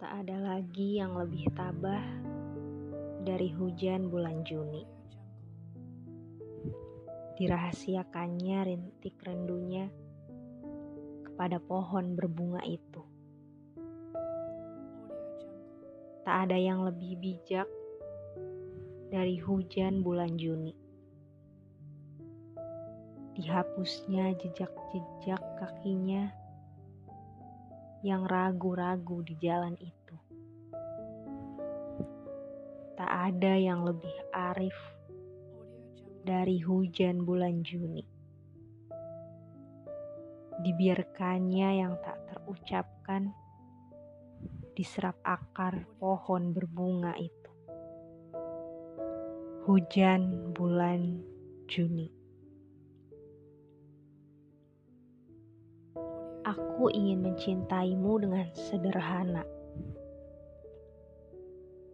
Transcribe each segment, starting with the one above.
Tak ada lagi yang lebih tabah dari hujan bulan Juni. Dirahasiakannya rintik rendunya kepada pohon berbunga itu. Tak ada yang lebih bijak dari hujan bulan Juni. Dihapusnya jejak-jejak kakinya yang ragu-ragu di jalan itu. Ada yang lebih arif dari hujan bulan Juni. Dibiarkannya yang tak terucapkan diserap akar pohon berbunga itu. Hujan bulan Juni. Aku ingin mencintaimu dengan sederhana.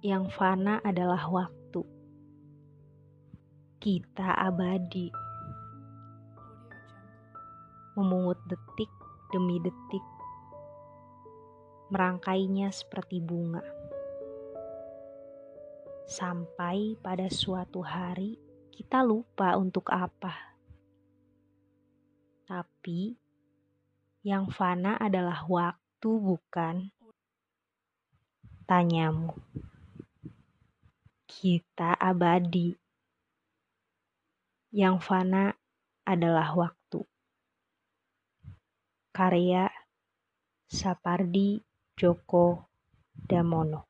Yang fana adalah waktu. Kita abadi. Memungut detik demi detik. Merangkainya seperti bunga. Sampai pada suatu hari kita lupa untuk apa. Tapi yang fana adalah waktu, bukan? Tanyamu. Kita abadi. Yang fana adalah waktu. Karya Sapardi Djoko Damono